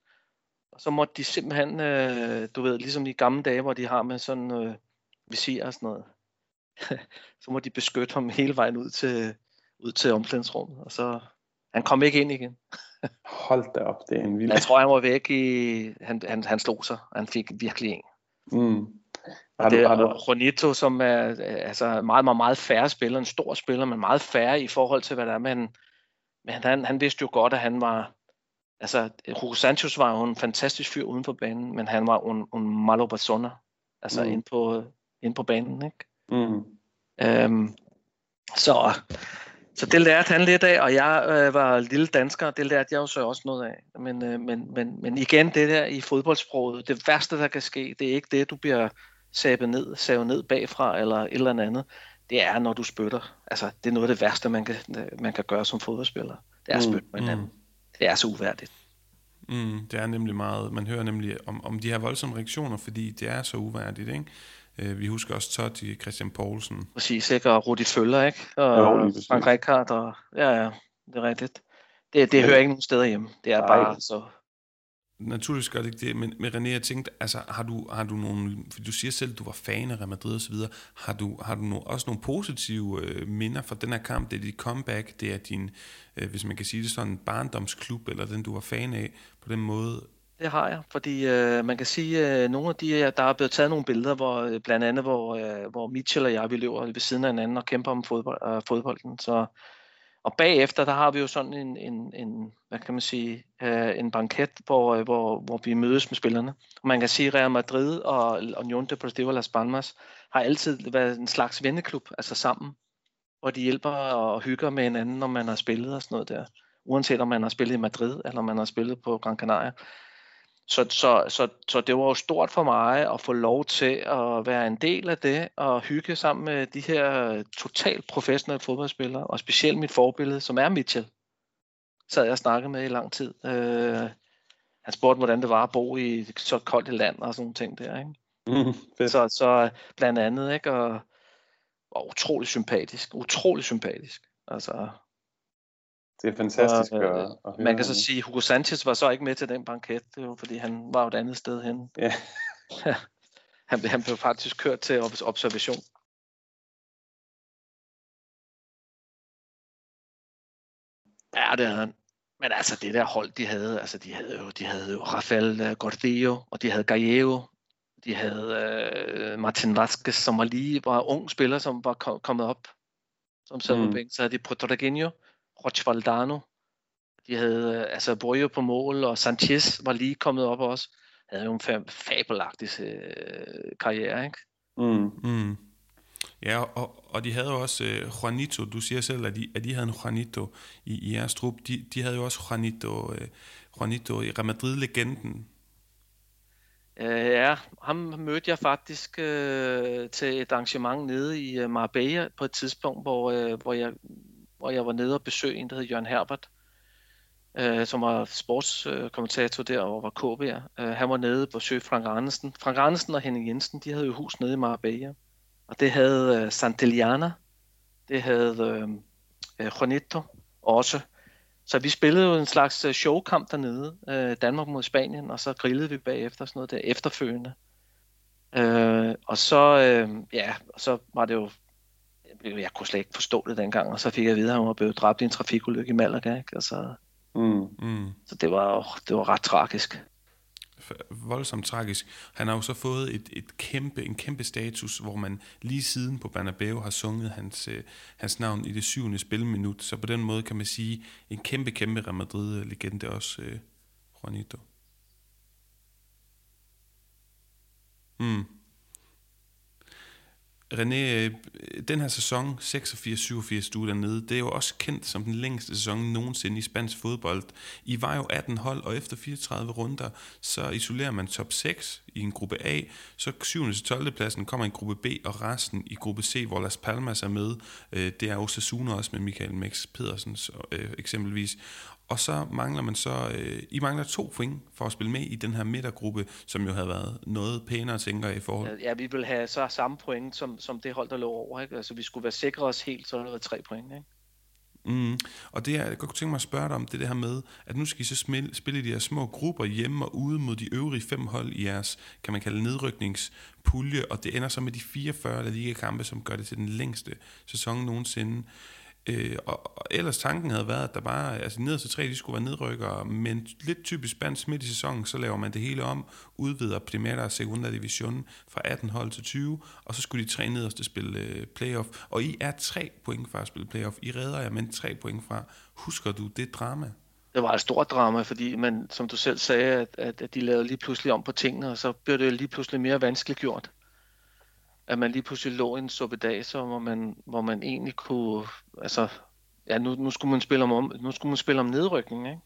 og så måtte de simpelthen, øh, du ved, ligesom i gamle dage, hvor de har med sådan øh, visir og sådan noget, så må de beskytte ham hele vejen ud til, ud til omklædningsrummet, og så han kom ikke ind igen. Hold da op, det er en vild... Jeg tror, han var væk i... Han, han, han slog sig. Han fik virkelig en. Mm. Og det er Ronito, som er altså meget, meget, meget færre spiller, en stor spiller, men meget færre i forhold til, hvad der er. Men, men han, han vidste jo godt, at han var... Altså, Hugo Sanchez var jo en fantastisk fyr uden for banen, men han var en, en malo persona, altså mm. ind, på, ind på banen, ikke? Mm. Øhm, så så det lærte han lidt af, og jeg øh, var lille dansker, det lærte jeg jo så også noget af. Men, øh, men, men, men igen, det der i fodboldsproget, det værste, der kan ske, det er ikke det, du bliver sabet ned, savet ned bagfra, eller et eller andet. Det er, når du spytter. Altså, det er noget af det værste, man kan, man kan gøre som fodboldspiller. Det er at spytte mm, med hinanden. Mm. Det er så uværdigt. Mm, det er nemlig meget, man hører nemlig om, om de her voldsomme reaktioner, fordi det er så uværdigt, ikke? Øh, vi husker også Totti, Christian Poulsen. Præcis, ikke? Og Rudi Føller, ikke? Og Jo, Frank Rijkaard, og ja, ja, det er rigtigt. Det, det ja. hører ikke nogen steder hjemme. Det er Nej. bare så naturligvis gør det ikke det, men, men René, jeg tænkte, altså, har du, har du nogle, for du siger selv, at du var fan af Real Madrid og så videre, har du, har du no, også nogle positive øh, minder fra den her kamp, det er dit comeback, det er din, øh, hvis man kan sige det sådan, barndomsklub, eller den du var fan af på den måde? Det har jeg, fordi øh, man kan sige, at øh, nogle af de, der er blevet taget nogle billeder, hvor øh, blandt andet, hvor, øh, hvor Mitchell og jeg, vi løber ved siden af hinanden og kæmper om fodbold, øh, fodbolden, så og bagefter, der har vi jo sådan en, en, en hvad kan man sige, øh, en banket, hvor, øh, hvor, hvor vi mødes med spillerne. Og man kan sige, at Real Madrid og Unión Deportivo Las Palmas har altid været en slags venneklub, altså sammen, hvor de hjælper og hygger med hinanden, når man har spillet og sådan noget der. Uanset om man har spillet i Madrid, eller om man har spillet på Gran Canaria. Så, så, så, så det var jo stort for mig at få lov til at være en del af det og hygge sammen med de her totalt professionelle fodboldspillere, og specielt mit forbillede, som er Mitchell. Sad jeg og snakkede med i lang tid. Øh, han spurgte, hvordan det var at bo i så koldt et land og sådan nogle ting der. Ikke? Mm, så, så blandt andet, ikke? Og, og utrolig sympatisk. Utrolig sympatisk. Altså, det er fantastisk og, øh, at, at høre. Man kan så sige, at Hugo Sanchez var så ikke med til den banket, det var, fordi han var et andet sted hen. Ja. han, han blev faktisk kørt til observation. Ja, det havde han. Men altså, det der hold, de havde, altså, de havde jo, de havde jo Rafael øh, Gordillo, og de havde Gallego, de havde uh, Martin Vasquez, som var lige var ung spiller, som var kommet op, som sad mm. på bænken. Så havde de Protoragenio, Roch Valdano. De havde øh, altså Boyo på mål, og Sanchez var lige kommet op også. Havde jo en fabelagtig øh, karriere, ikke? Mm. Mm. Ja, og, og de havde jo også uh, Juanito. Du siger selv, at de, at de havde en Juanito i, i jeres trup. De, de havde jo også Juanito, uh, Juanito i Real Madrid-legenden. Uh, ja, ham mødte jeg faktisk uh, til et arrangement nede i Marbella på et tidspunkt, hvor, uh, hvor jeg hvor jeg var nede og besøgte en, der hed Jørgen Herbert, øh, som var sportskommentator der og var KB'er. Øh, han var nede på besøg Frank Andersen. Frank Andersen og Henning Jensen, de havde jo hus nede i Marbella. Og det havde øh, Santillana, det havde øh, øh Juanito også. Så vi spillede jo en slags øh, showkamp dernede, øh, Danmark mod Spanien, og så grillede vi bagefter sådan noget der efterfølgende. Øh, og så, øh, ja, og så var det jo jeg kunne slet ikke forstå det dengang, og så fik jeg at vide, at han var blevet dræbt i en trafikulykke i Malaga. Ikke? Altså, mm. Mm. Så det var, det var ret tragisk. Voldsomt tragisk. Han har jo så fået et, et kæmpe, en kæmpe status, hvor man lige siden på Bernabeu har sunget hans, øh, hans navn i det syvende spilminut. Så på den måde kan man sige, en kæmpe, kæmpe Real Madrid-legende også, øh, Juanito. Mm. René, øh, den her sæson 86-87, du er dernede, det er jo også kendt som den længste sæson nogensinde i spansk fodbold. I var jo 18 hold, og efter 34 runder, så isolerer man top 6 i en gruppe A, så 7. til 12. pladsen kommer en gruppe B, og resten i gruppe C, hvor Las Palmas er med. Øh, det er Osasuna også med Michael Max Pedersen øh, eksempelvis. Og så mangler man så, øh, I mangler to point for at spille med i den her midtergruppe, som jo havde været noget pænere, tænker jeg, i forhold. Ja, vi vil have så samme point, som, som det hold, der lå over. Ikke? Altså, vi skulle være sikre os helt, så det var tre point. Ikke? Mm. Og det, jeg godt tænke mig at spørge dig om, det, det her med, at nu skal I så spille, spille de her små grupper hjemme og ude mod de øvrige fem hold i jeres, kan man kalde nedrykningspulje, og det ender så med de 44 liga kampe, som gør det til den længste sæson nogensinde. Øh, og, og ellers tanken havde været, at der bare, altså nederste tre, de skulle være nedrykkere, men lidt typisk spansk midt i sæsonen, så laver man det hele om, udvider Primera og Segunda Division fra 18 hold til 20, og så skulle de tre nederste spille øh, playoff, og I er tre point fra at spille playoff. I redder jer, men tre point fra. Husker du det drama? Det var et stort drama, fordi man, som du selv sagde, at, at, at de lavede lige pludselig om på tingene, og så blev det lige pludselig mere vanskeligt gjort at man lige pludselig lå i en suppedaser, hvor man, hvor man egentlig kunne, altså, ja, nu, nu, skulle man spille om, nu skulle man spille om nedrykning, ikke?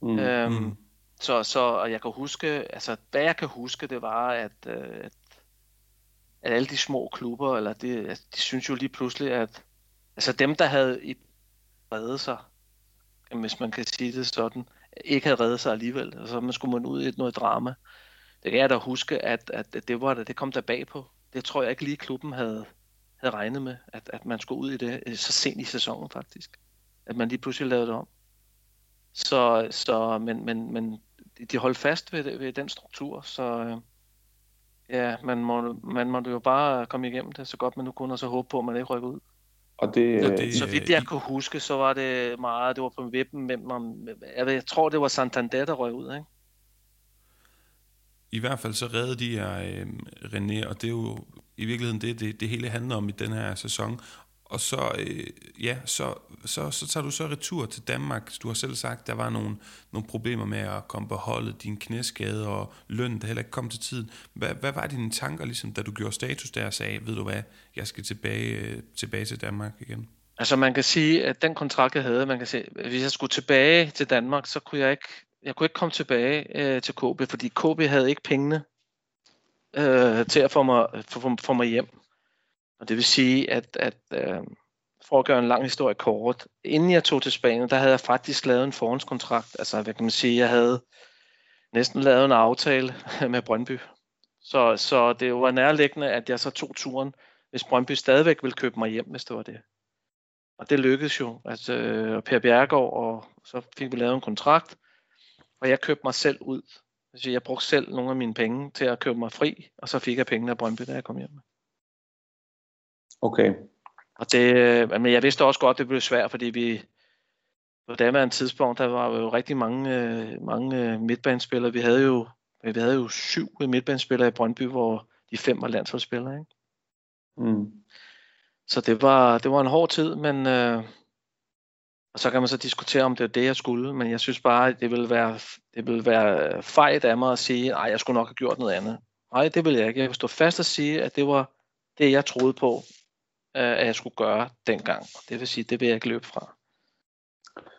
Mm. Øhm, mm. Så, så og jeg kan huske, altså, hvad jeg kan huske, det var, at, øh, at, at alle de små klubber, eller det, altså, de synes jo lige pludselig, at altså dem, der havde i reddet sig, hvis man kan sige det sådan, ikke havde reddet sig alligevel. Og så man skulle man ud i noget drama. Det kan jeg da huske, at, at det, var, det kom der bag på. Det tror jeg ikke lige klubben havde, havde regnet med, at, at man skulle ud i det øh, så sent i sæsonen faktisk. At man lige pludselig lavede det om. Så, så men, men, men de holdt fast ved, ved den struktur, så øh, ja, man må, man må jo bare komme igennem det så godt man nu kunne, og så håbe på, at man ikke rykker ud. Og det, så, det, så vidt jeg kunne huske, så var det meget, det var på vippen mellem, jeg, jeg tror det var Santander, der røg ud, ikke? I hvert fald så redde de her øh, René, og det er jo i virkeligheden det, det, det hele handler om i den her sæson. Og så, øh, ja, så, så, så tager du så retur til Danmark. Du har selv sagt, der var nogle, nogle problemer med at komme på holdet, din knæskade og løn, der heller ikke kom til tiden. Hvad, hvad var dine tanker, ligesom, da du gjorde status der og sagde, ved du hvad, jeg skal tilbage, øh, tilbage til Danmark igen? Altså man kan sige, at den kontrakt, jeg havde, man kan sige, hvis jeg skulle tilbage til Danmark, så kunne jeg ikke, jeg kunne ikke komme tilbage øh, til KB, fordi KB havde ikke pengene øh, til at få mig, få, få mig hjem. Og det vil sige, at, at øh, for at gøre en lang historie kort, inden jeg tog til Spanien, der havde jeg faktisk lavet en forhåndskontrakt. Altså, hvad kan man sige, jeg havde næsten lavet en aftale med Brøndby. Så, så det var nærliggende, at jeg så tog turen, hvis Brøndby stadigvæk ville købe mig hjem, hvis det var det. Og det lykkedes jo. Altså, øh, Per Bjergård, og så fik vi lavet en kontrakt, og jeg købte mig selv ud. Altså, jeg brugte selv nogle af mine penge til at købe mig fri, og så fik jeg pengene af Brøndby, da jeg kom hjem. Okay. Og det, men jeg vidste også godt, det blev svært, fordi vi på daværende tidspunkt, der var jo rigtig mange, øh, mange øh, midtbanespillere. Vi havde jo, vi havde jo syv midtbanespillere i Brøndby, hvor de fem var landsholdsspillere. Ikke? Mm. Så det var, det var en hård tid, men øh, og så kan man så diskutere, om det er det, jeg skulle, men jeg synes bare, det ville være, det ville være fejt af mig at sige, at jeg skulle nok have gjort noget andet. Nej, det vil jeg ikke. Jeg vil stå fast og sige, at det var det, jeg troede på, at jeg skulle gøre dengang. Det vil sige, det vil jeg ikke løbe fra.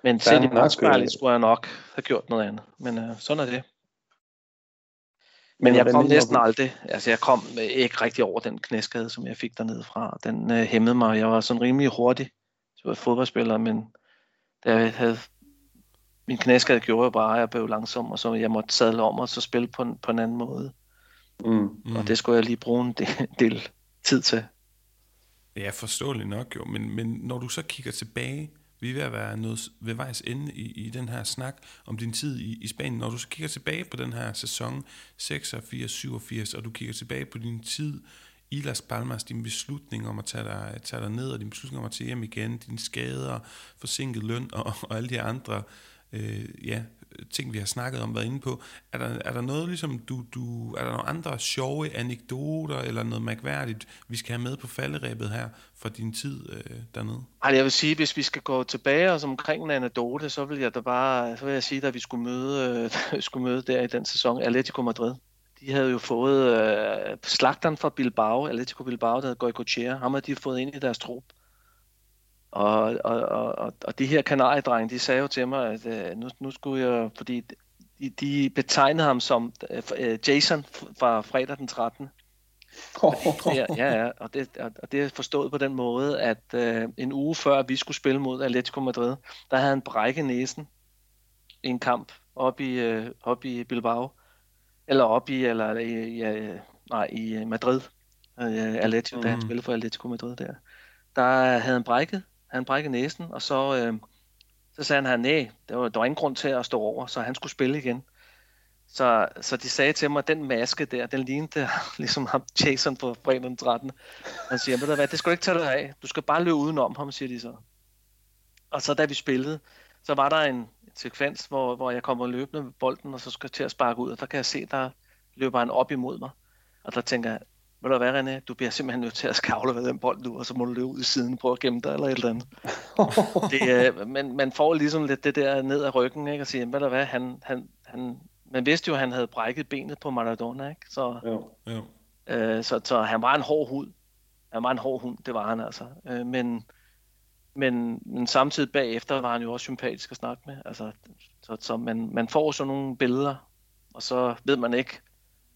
Men selv i bagspejlet skulle jeg nok have gjort noget andet. Men uh, sådan er det. Men jeg kom næsten aldrig, altså jeg kom ikke rigtig over den knæskade, som jeg fik dernede fra. Den uh, hæmmede mig. Jeg var sådan rimelig hurtig som fodboldspiller, men da jeg havde min knæskade gjorde bare, at jeg blev langsom, og så jeg måtte sadle om og så spille på en, på en anden måde. Mm. Mm. Og det skulle jeg lige bruge en del, del tid til. Ja, forståeligt nok jo, men, men når du så kigger tilbage, vi er ved at være noget ved vejs ende i, i den her snak om din tid i, i Spanien. Når du så kigger tilbage på den her sæson 86-87, og du kigger tilbage på din tid i Las Palmas, din beslutning om at tage dig, tage dig ned, og din beslutning om at tage hjem igen, dine skader, forsinket løn og, og alle de andre øh, ja, ting, vi har snakket om, været inde på. Er der, er der noget, ligesom du, du, er der nogle andre sjove anekdoter, eller noget mærkværdigt, vi skal have med på falderæbet her, fra din tid øh, dernede? Ej, jeg vil sige, hvis vi skal gå tilbage og omkring en anekdote, så vil jeg da bare, så vil jeg sige, at vi skulle møde, øh, skulle møde der i den sæson, Atletico Madrid. De havde jo fået øh, slagteren fra Bilbao, Atletico Bilbao, der hedder Goycochea, ham havde de fået ind i deres trup. Og, og, og, og de her kanariedrenge, de sagde jo til mig, at øh, nu, nu skulle jeg, fordi de, de betegnede ham som øh, Jason fra fredag den 13. Fordi, ja, ja, og det, og det er forstået på den måde, at øh, en uge før vi skulle spille mod Atletico Madrid, der havde han brækket næsen i en kamp op i, øh, op i Bilbao, eller op i, eller i, ja, nej, i Madrid, øh, Atletico, mm. da han mm. spillede for Atletico Madrid der. Der havde han brækket han brækkede næsen, og så, øh, så sagde han, nej, der var, der var ingen grund til at stå over, så han skulle spille igen. Så, så de sagde til mig, at den maske der, den lignede ligesom ham Jason på fredag den 13. Han siger, ved du hvad, det skal du ikke tage dig af. Du skal bare løbe udenom ham, siger de så. Og så da vi spillede, så var der en sekvens, hvor, hvor jeg kommer løbende med bolden, og så skal jeg til at sparke ud, og der kan jeg se, der løber han op imod mig. Og der tænker jeg, ved du hvad, René, du bliver simpelthen nødt til at skavle ved den bold nu, og så må du løbe ud i siden og prøve at gemme dig eller et eller andet. det, øh, men man får ligesom lidt det der ned ad ryggen, ikke, og siger, ved du hvad, han, han, han, man vidste jo, at han havde brækket benet på Maradona, ikke? Så, jo. Jo. Øh, så, så han var en hård hud. Han var en hård hund, det var han altså. Øh, men, men, men samtidig bagefter var han jo også sympatisk at snakke med. Altså, så, så man, man får sådan nogle billeder, og så ved man ikke,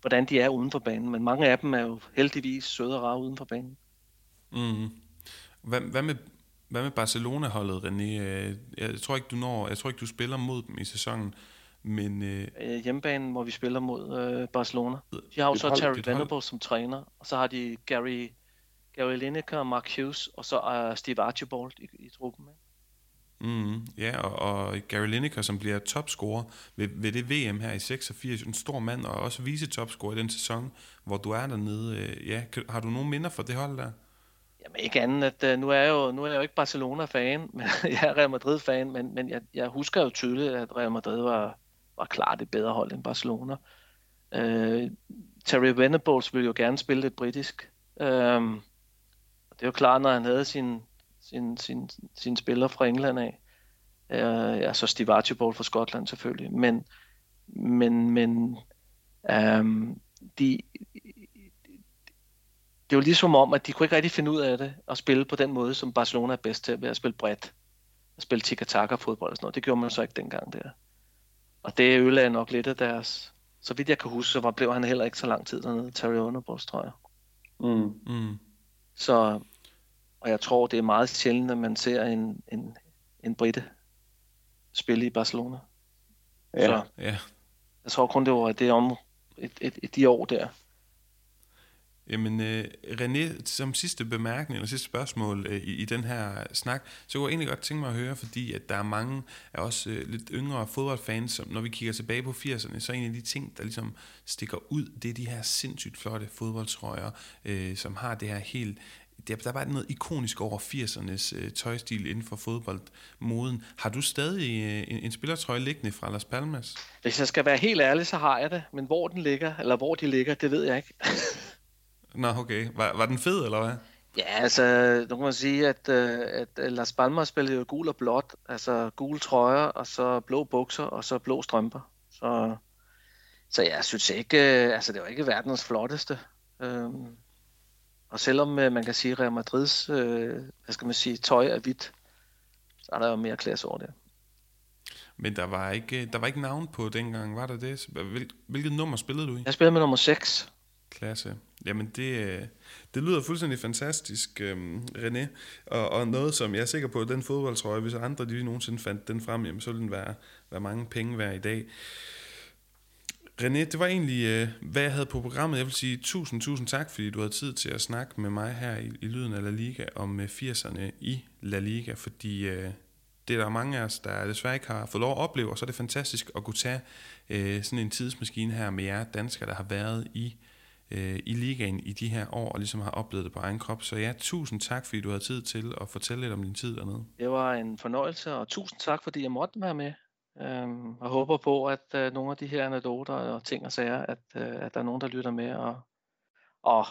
hvordan de er uden for banen. Men mange af dem er jo heldigvis søde og rare uden for banen. Mm. Hvad, hvad med Hvad med Barcelona-holdet, René? Øh, jeg tror ikke, du når, jeg tror ikke, du spiller mod dem i sæsonen, men... Øh, øh, hjemmebanen, hvor vi spiller mod øh, Barcelona. De har jo så Terry Venable som træner, og så har de Gary, Gary Lineker, Mark Hughes, og så uh, Steve Archibald i, i truppen. Ikke? Mm, ja, og, og Gary Lineker, som bliver topscorer ved, ved det VM her i 86, en stor mand, og også vice-topscorer i den sæson, hvor du er dernede. Øh, ja, har du nogen minder for det hold der? Jamen ikke andet, at uh, nu er jeg jo, nu er jeg jo ikke Barcelona-fan, men jeg er Real Madrid-fan, men, men jeg, jeg husker jo tydeligt, at Real Madrid var, var klart et bedre hold end Barcelona. Uh, Terry Venables ville jo gerne spille lidt britisk. Uh, det er jo klart, når han havde sin, sin, sin, sin spiller fra England af. Uh, ja, så Steve Archibald fra Skotland selvfølgelig. Men, men, men um, de, det var ligesom om, at de kunne ikke rigtig finde ud af det, at spille på den måde, som Barcelona er bedst til, ved at spille bredt. At spille tiki-taka fodbold og sådan noget. Det gjorde man så ikke dengang der. Og det ødelagde nok lidt af deres... Så vidt jeg kan huske, så var, blev han heller ikke så lang tid dernede, Terry Underbos, tror jeg. Mm. Mm. Så, og jeg tror, det er meget sjældent, at man ser en, en, en britte spille i Barcelona. Ja. Så, ja. Jeg tror kun, det var det om et, et, et, de år der. Jamen, øh, René, som sidste bemærkning, eller sidste spørgsmål øh, i, i den her snak, så kunne jeg egentlig godt tænke mig at høre, fordi at der er mange af os øh, lidt yngre fodboldfans, som når vi kigger tilbage på 80'erne, så er en af de ting, der ligesom stikker ud, det er de her sindssygt flotte fodboldtrøjer, øh, som har det her helt der, der var noget ikonisk over 80'ernes øh, tøjstil inden for fodboldmoden. Har du stadig øh, en, en spillertrøje liggende fra Las Palmas? Hvis jeg skal være helt ærlig, så har jeg det. Men hvor den ligger, eller hvor de ligger, det ved jeg ikke. Nå, okay. Var, var den fed, eller hvad? Ja, altså, nu kan man sige, at, øh, at Las Palmas spillede jo gul og blåt, altså gule trøjer, og så blå bukser, og så blå strømper. Så, så jeg synes ikke, øh, altså det var ikke verdens flotteste. Øhm, og selvom øh, man kan sige, at Real Madrids, hvad skal man sige, tøj er hvidt, så er der jo mere klasse over det. Men der var ikke, der var ikke navn på dengang, var der det? Hvil, hvilket nummer spillede du i? Jeg spillede med nummer 6. Klasse. Jamen det, øh, det lyder fuldstændig fantastisk, øhm, René. Og, og noget, som jeg er sikker på, at den fodboldtrøje, hvis andre de nogensinde fandt den frem, jamen, så ville den være, være mange penge værd i dag. René, det var egentlig, øh, hvad jeg havde på programmet. Jeg vil sige tusind, tusind tak, fordi du havde tid til at snakke med mig her i, i Lyden af La Liga om øh, 80'erne i La Liga, fordi øh, det er der mange af os, der desværre ikke har fået lov at opleve, og så er det fantastisk at kunne tage øh, sådan en tidsmaskine her med jer danskere, der har været i øh, i ligaen i de her år, og ligesom har oplevet det på egen krop. Så ja, tusind tak, fordi du havde tid til at fortælle lidt om din tid dernede. Det var en fornøjelse, og tusind tak, fordi jeg måtte være med. Øhm, og håber på, at øh, nogle af de her anekdoter og ting og sager, at, øh, at der er nogen, der lytter med, og, og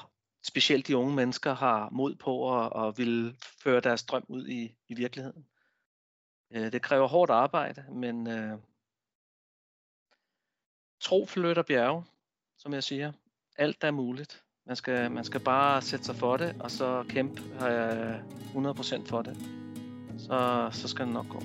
specielt de unge mennesker har mod på at, at vil føre deres drøm ud i, i virkeligheden. Øh, det kræver hårdt arbejde, men øh, tro flytter bjerge, som jeg siger alt er muligt. Man skal, man skal bare sætte sig for det, og så kæmpe øh, 100% for det. Så, så skal det nok gå.